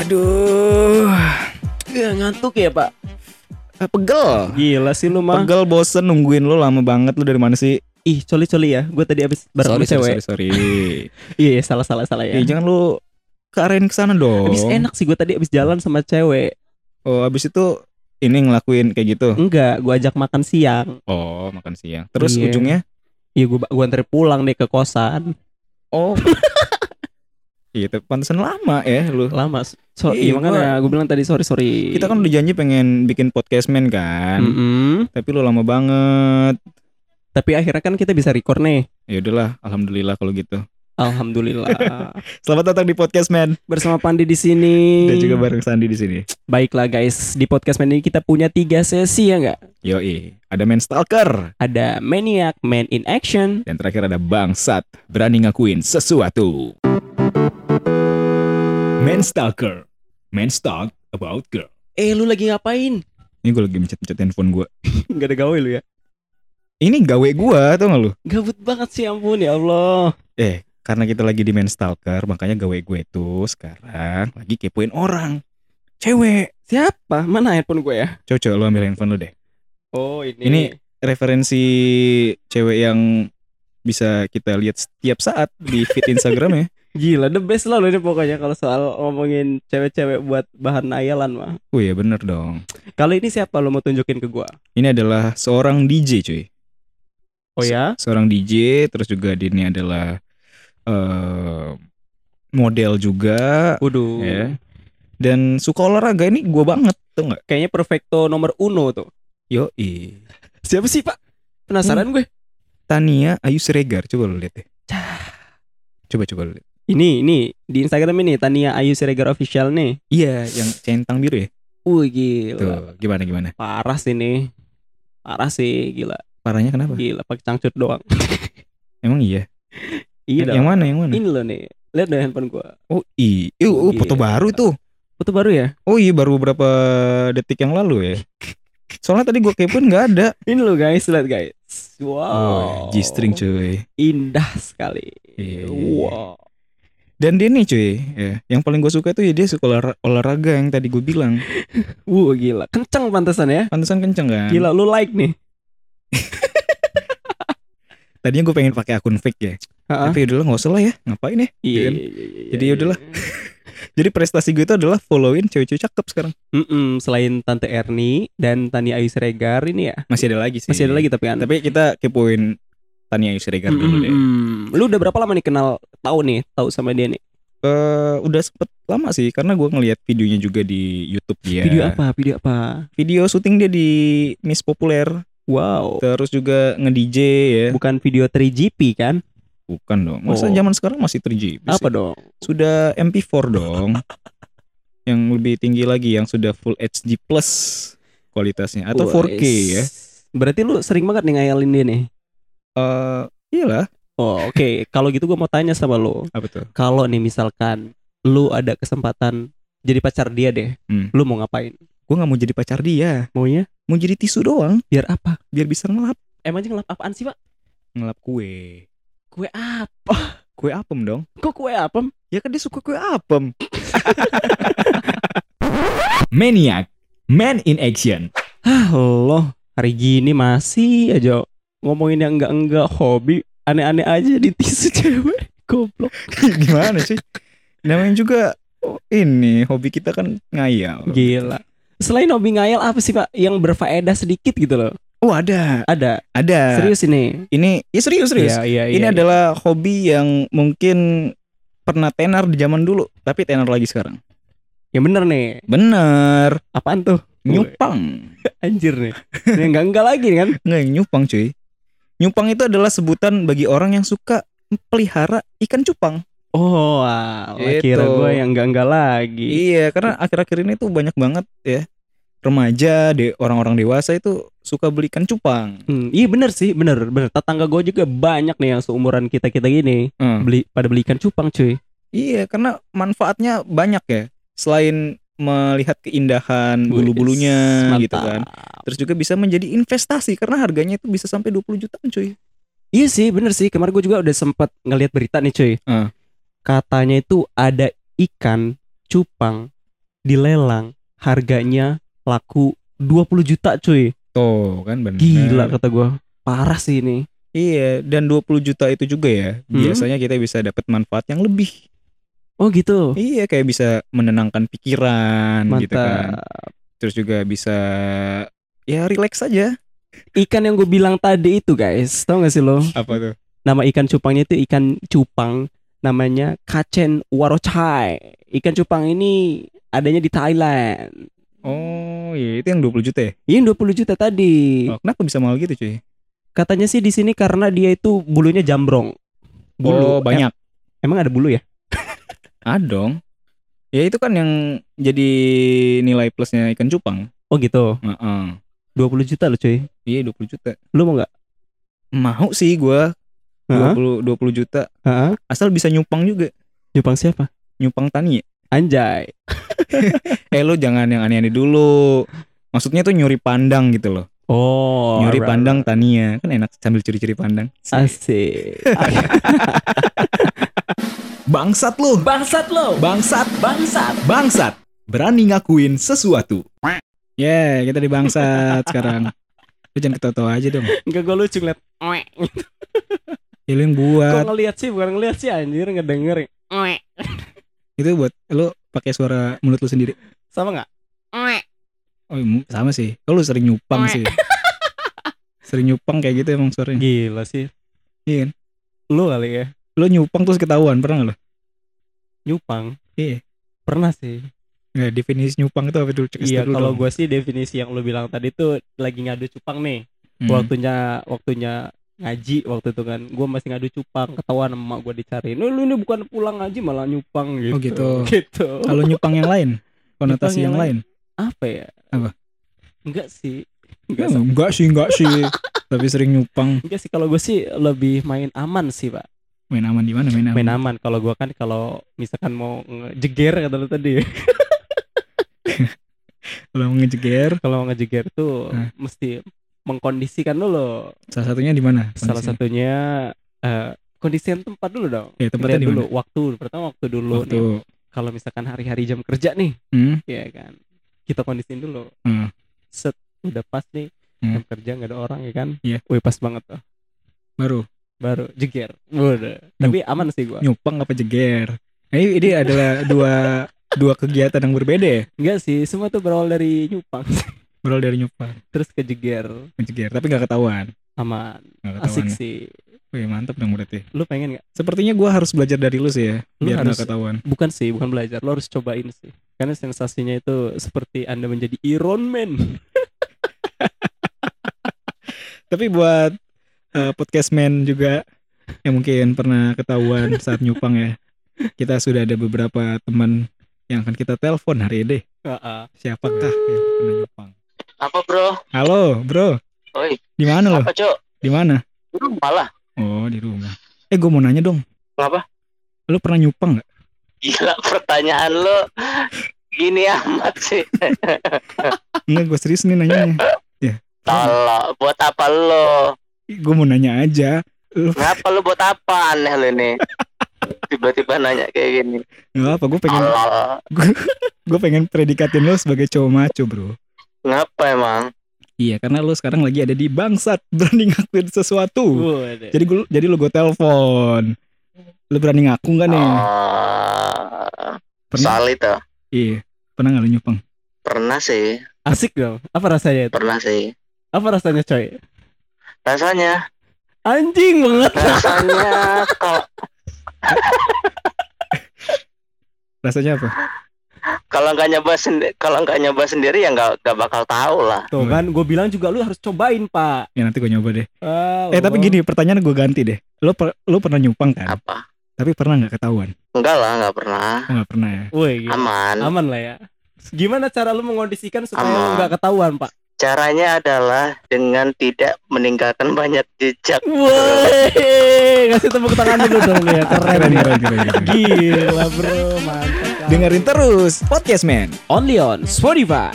Aduh, Ya, ngantuk ya pak Ah, pegel. Gila sih lu mah Pegel bosen nungguin lu lama banget lu dari mana sih? Ih coli-coli ya Gue tadi abis bareng sorry, sama cewek sorry, sorry, sorry. Iya iya, salah-salah-salah ya Eh, jangan lu ke area ke sana dong. Abis enak sih gue tadi abis jalan sama cewek Oh, abis itu ini ngelakuin kayak gitu. Enggak Gue ajak makan siang Oh, makan siang. Terus Iya. ujungnya? Iya gue gua anterin pulang deh ke kosan Oh. Iya, tapi pantesan lama ya lu. Lama so, Iya, makanya gue bilang tadi sorry-sorry Kita kan udah janji pengen bikin podcast man kan. Mm-mm. Tapi lu lama banget. Tapi akhirnya kan kita bisa record nih Ya udahlah, alhamdulillah kalau gitu. Alhamdulillah Selamat datang di podcast man Bersama Pandi di sini dan juga bareng Sandi di sini. Baiklah guys Di podcast ini kita punya tiga sesi ya nggak? Yoi, ada man stalker Ada Maniac Man in Action dan terakhir ada bangsat berani ngakuin sesuatu. Man stalker, man stalk about girl. Eh lu lagi ngapain? Ini gue lagi mencet-mencet handphone gue. Gak ada gawe lu ya? Ini gawe gue, tau gak lu? Gabut banget sih ampun ya Allah Eh, karena kita lagi di man stalker, makanya gawe gue tuh sekarang lagi kepoin orang. Cewek. Siapa? Mana handphone gue ya? Coba lu ambil handphone lu deh. Oh ini Ini referensi cewek yang bisa kita lihat setiap saat di feed Instagram ya. Gila the best lah lu ini pokoknya Kalau soal ngomongin cewek-cewek buat bahan nayalan mah Oh iya bener dong. Kali ini siapa lu mau tunjukin ke gua? Ini adalah seorang DJ cuy. Oh ya? Seorang DJ, terus juga dia ini adalah eh model juga Waduh ya. Dan suka olahraga ini gua banget tuh nggak? Kayaknya perfecto nomor uno tuh Yo Siapa sih pak? Penasaran gue Tania Ayu Siregar, coba lu lihat deh. Coba coba lu lihat. Ini, ini Di Instagram ini Tania Ayu Siregar Official nih Iya, yang centang biru ya. Wih gila Tuh, gimana gimana? Parah sih nih Parah sih gila Parahnya kenapa? Gila pakai cangcut doang Emang iya. Iya yang mana yang mana? Ini loh nih Lihat deh handphone gua Oh iya, oh, foto baru tuh. Foto baru ya? Oh iya, baru beberapa detik yang lalu ya. Soalnya tadi gua kepoin nggak ada. Ini loh guys, lihat guys Oh, Wow G-string cuy. Indah sekali Iya. Wow Dan dia nih cuy, ya, yang paling gue suka tuh ya dia suka olah- olahraga yang tadi gue bilang. Wuh gila Kenceng pantesan ya Pantesan kenceng kan? Gila lu like nih Tadinya gue pengen pakai akun fake ya. Ha-ha. Tapi udahlah nggak usah lah ya, ngapain ya? Iya, kan? iya, iya, iya, Jadi iya. yaudahlah. Jadi prestasi gue itu adalah followin cewek-cewek cakep sekarang. Mm-mm, Selain Tante Erni Dan Tania Ayu Siregar ini ya Masih ada lagi sih. Masih ada lagi tapi kan Tapi kita kepoin Tania Siregar dulu deh. Lu udah berapa lama nih kenal Tahu nih Tahu sama dia nih Eh, udah sempet lama sih karena gue ngeliat videonya juga di YouTube dia. Video apa? Video apa? Video syuting dia di Miss Populer. Wow Terus juga nge-DJ ya. Bukan video 3GP kan? Bukan dong. Masa Oh. zaman sekarang masih 3GP sih? Apa dong? Sudah MP4 dong. yang lebih tinggi lagi yang sudah full HD plus kualitasnya atau 4K ya. Berarti lu sering banget nih ngayalin dia nih Eh, iyalah. Oh oke Kalau gitu gue mau tanya sama lu Apa tuh? Kalau nih misalkan Lu ada kesempatan Jadi pacar dia deh Hmm. Lu mau ngapain? Gue nggak mau jadi pacar dia. Maunya? Mau jadi tisu doang Biar apa? biar bisa ngelap Emangnya ngelap apaan sih pak? ngelap kue. Kue apa? Kue apem dong. Kok kue apa? Ya kan dia suka kue apem. Maniac, man in action. Ah Allah Hari gini masih aja Ngomongin yang enggak-enggak hobi Aneh-aneh aja di tisu cewek Goblok Gimana sih? Namanya juga oh, ini hobi kita kan ngayal. Gila Selain hobi ngayal apa sih pak Yang berfaedah sedikit gitu loh Oh ada, Ada ada. Serius ini Ini ya serius serius. Iya, iya, ini iya. adalah hobi yang mungkin pernah tenar di zaman dulu, tapi tenar lagi sekarang. Yang bener nih Bener, Apaan tuh? nyupang. Anjir nih Yang enggak-enggak lagi kan Nggak yang nyupang cuy. Nyupang itu adalah sebutan bagi orang yang suka pelihara ikan cupang. Oh alah, Gitu. kira gue yang enggak-enggak lagi Iya, karena akhir-akhir ini tuh banyak banget ya remaja, de orang-orang dewasa itu suka beli ikan cupang. Hmm, iya bener sih, bener bener. Tetangga gue juga banyak nih yang seumuran kita kita gini Hmm. beli pada beli ikan cupang cuy. Iya, karena manfaatnya banyak ya. Selain melihat keindahan bulu-bulunya gitu kan. Terus juga bisa menjadi investasi karena harganya itu bisa sampai 20 jutaan cuy. Iya sih, bener sih. Kemarin gue juga udah sempat ngelihat berita nih cuy. Ah. Katanya itu ada ikan cupang dilelang harganya laku 20 juta cuy. Tuh kan bener. Gila kata gua. Parah sih ini. Iya, dan 20 juta itu juga ya. Hmm? Biasanya kita bisa dapat manfaat yang lebih. Oh gitu. Iya, kayak bisa menenangkan pikiran gitu kan. Mantap. Terus juga bisa ya relax aja. Ikan yang gue bilang tadi itu guys, tau gak sih lo? Apa tuh? Nama ikan cupangnya itu ikan cupang, namanya Kachen Warochai. Ikan cupang ini adanya di Thailand. Oh, iya itu yang 20 juta ya? Ini 20 juta tadi. Oh, kenapa bisa mahal gitu, cuy? Katanya sih di sini karena dia itu bulunya jambrong. Bulu Bulu banyak. Em- emang ada bulu ya? Ada dong. Ya itu kan yang jadi nilai plusnya ikan cupang. Oh gitu. Heeh. 20 juta loh cuy. Iya 20 juta. Lu mau nggak? Mau sih gua Hah? 20 20 juta. Hah? Asal bisa nyupang juga. Jepang siapa? Nyupang tani ya. Anjay. Eh lo jangan yang aneh-aneh dulu. Maksudnya tuh nyuri pandang gitu loh. Oh. nyuri alright. pandang Tania kan enak sambil curi-curi pandang. Asik. Bangsat lo, Bangsat lo. bangsat, Bangsat. bangsat. Berani ngakuin sesuatu. Ya, kita di bangsat sekarang. Lu jangan ketawa aja dong. Enggak gue lucu ngeliat. Ya, lu yang buat. ngeliat sih bukan ngeliat sih anjir ngedenger. Itu buat lu pakai suara mulut lu sendiri. Sama nggak? Oh, sama sih. Kalau lu sering nyupang sih. sering nyupang kayak gitu emang suaranya. Gila sih. Iya kan? Lu kali ya. Lu nyupang terus ketahuan, pernah nggak lu? Nyupang. Iya. Pernah sih. Nggak, definisi nyupang itu apa dulu? Cek Iya kalau gue sih definisi yang lu bilang tadi tuh lagi ngadu cupang nih. Hmm. Waktunya waktunya ngaji waktu itu kan gue masih ngadu cupang ketahuan sama emak gue dicariin lu, lu ini bukan pulang ngaji malah nyupang gitu Oh, gitu. gitu Kalau nyupang yang lain, konotasi yang, yang lain. apa ya Apa? enggak sih Enggak, enggak sih enggak sih, enggak sih. Tapi sering nyupang. enggak sih kalau gue sih lebih main aman sih pak Main aman di mana? Main aman. main aman kalau gua kan kalau misalkan mau ngejeger kata lu tadi Kalau mau ngejeger, kalau mau ngejeger tuh Nah. mesti mengkondisikan dulu salah satunya di mana? salah satunya eh kondisikan tempat dulu dong Ya, tempatnya Lihat dulu waktu pertama waktu dulu Waktu. nih kalau misalkan hari-hari jam kerja nih Hmm? ya kan kita kondisiin dulu Hmm. set udah pas nih Hmm. jam kerja nggak ada orang ya kan Iya. wih pas banget tuh Baru baru jeger udah tapi aman sih gua nyupang apa jeger? Nah, ini, ini adalah dua dua kegiatan yang berbeda ya. enggak sih semua tuh berawal dari nyupang Berawal dari nyupang, terus ke jeger ngejeger, tapi nggak ketahuan. aman Nggak ketahuan. asik ya. sih Wih, mantap dong berarti. lu pengen nggak Sepertinya gua harus belajar dari lu sih ya, Lu biar harus- nggak ketahuan. bukan sih bukan belajar lo harus cobain sih karena sensasinya itu seperti anda menjadi Iron Man Tapi buat eh, podcast man juga yang mungkin pernah ketahuan saat nyupang ya. Kita sudah ada beberapa teman yang akan kita telepon hari ini. Heeh. Siapakah yang pernah nyupang? Apa bro? Halo, bro. Oi, Di mana lo? apa cok? Di mana? Lu malah. Oh, di rumah. Eh, gue mau nanya dong. Kenapa? Lo pernah nyupang nggak? Gila pertanyaan lu gini amat sih. Enggak, gue serius nih nanyanya. Tolong, buat apa lu? Gue mau nanya aja. Kenapa lu buat apa aneh lu ini? Tiba-tiba nanya kayak gini. Nggak apa, gue pengen gue pengen predikatin lo sebagai cowok maco, bro. Ngapa emang? Iya, karena lo sekarang lagi ada di bangsat berani ngakuin sesuatu. Waduh. Jadi gue jadi lo gue telepon. Lo berani ngaku nggak nih? Oh, Pernah? soal itu. Iya. Pernah nggak lo nyupang? Pernah sih, asik dong apa rasanya itu pernah sih. apa rasanya coy Rasanya, anjing banget rasanya kalau Rasanya apa? kalau nggak nyoba sendiri, kalau nggak nyoba sendiri ya nggak nggak bakal tahu lah. tuh kan gue bilang juga lu harus cobain pak Ya nanti gue nyoba deh. Ah, Eh tapi gini, pertanyaan gue ganti deh. Lo per- lo pernah nyupang kan? Apa? Tapi pernah nggak ketahuan? Enggak lah, nggak pernah. Oh, nggak pernah ya. Woi. Aman. aman lah ya gimana cara lu mengondisikan supaya lu nggak ketahuan pak Caranya adalah dengan tidak meninggalkan banyak jejak. Woi, kasih tepuk tangan dulu dong ya keren, Keren, ya. keren, keren, keren. gila bro mantap Dengerin terus podcast man. only on Spotify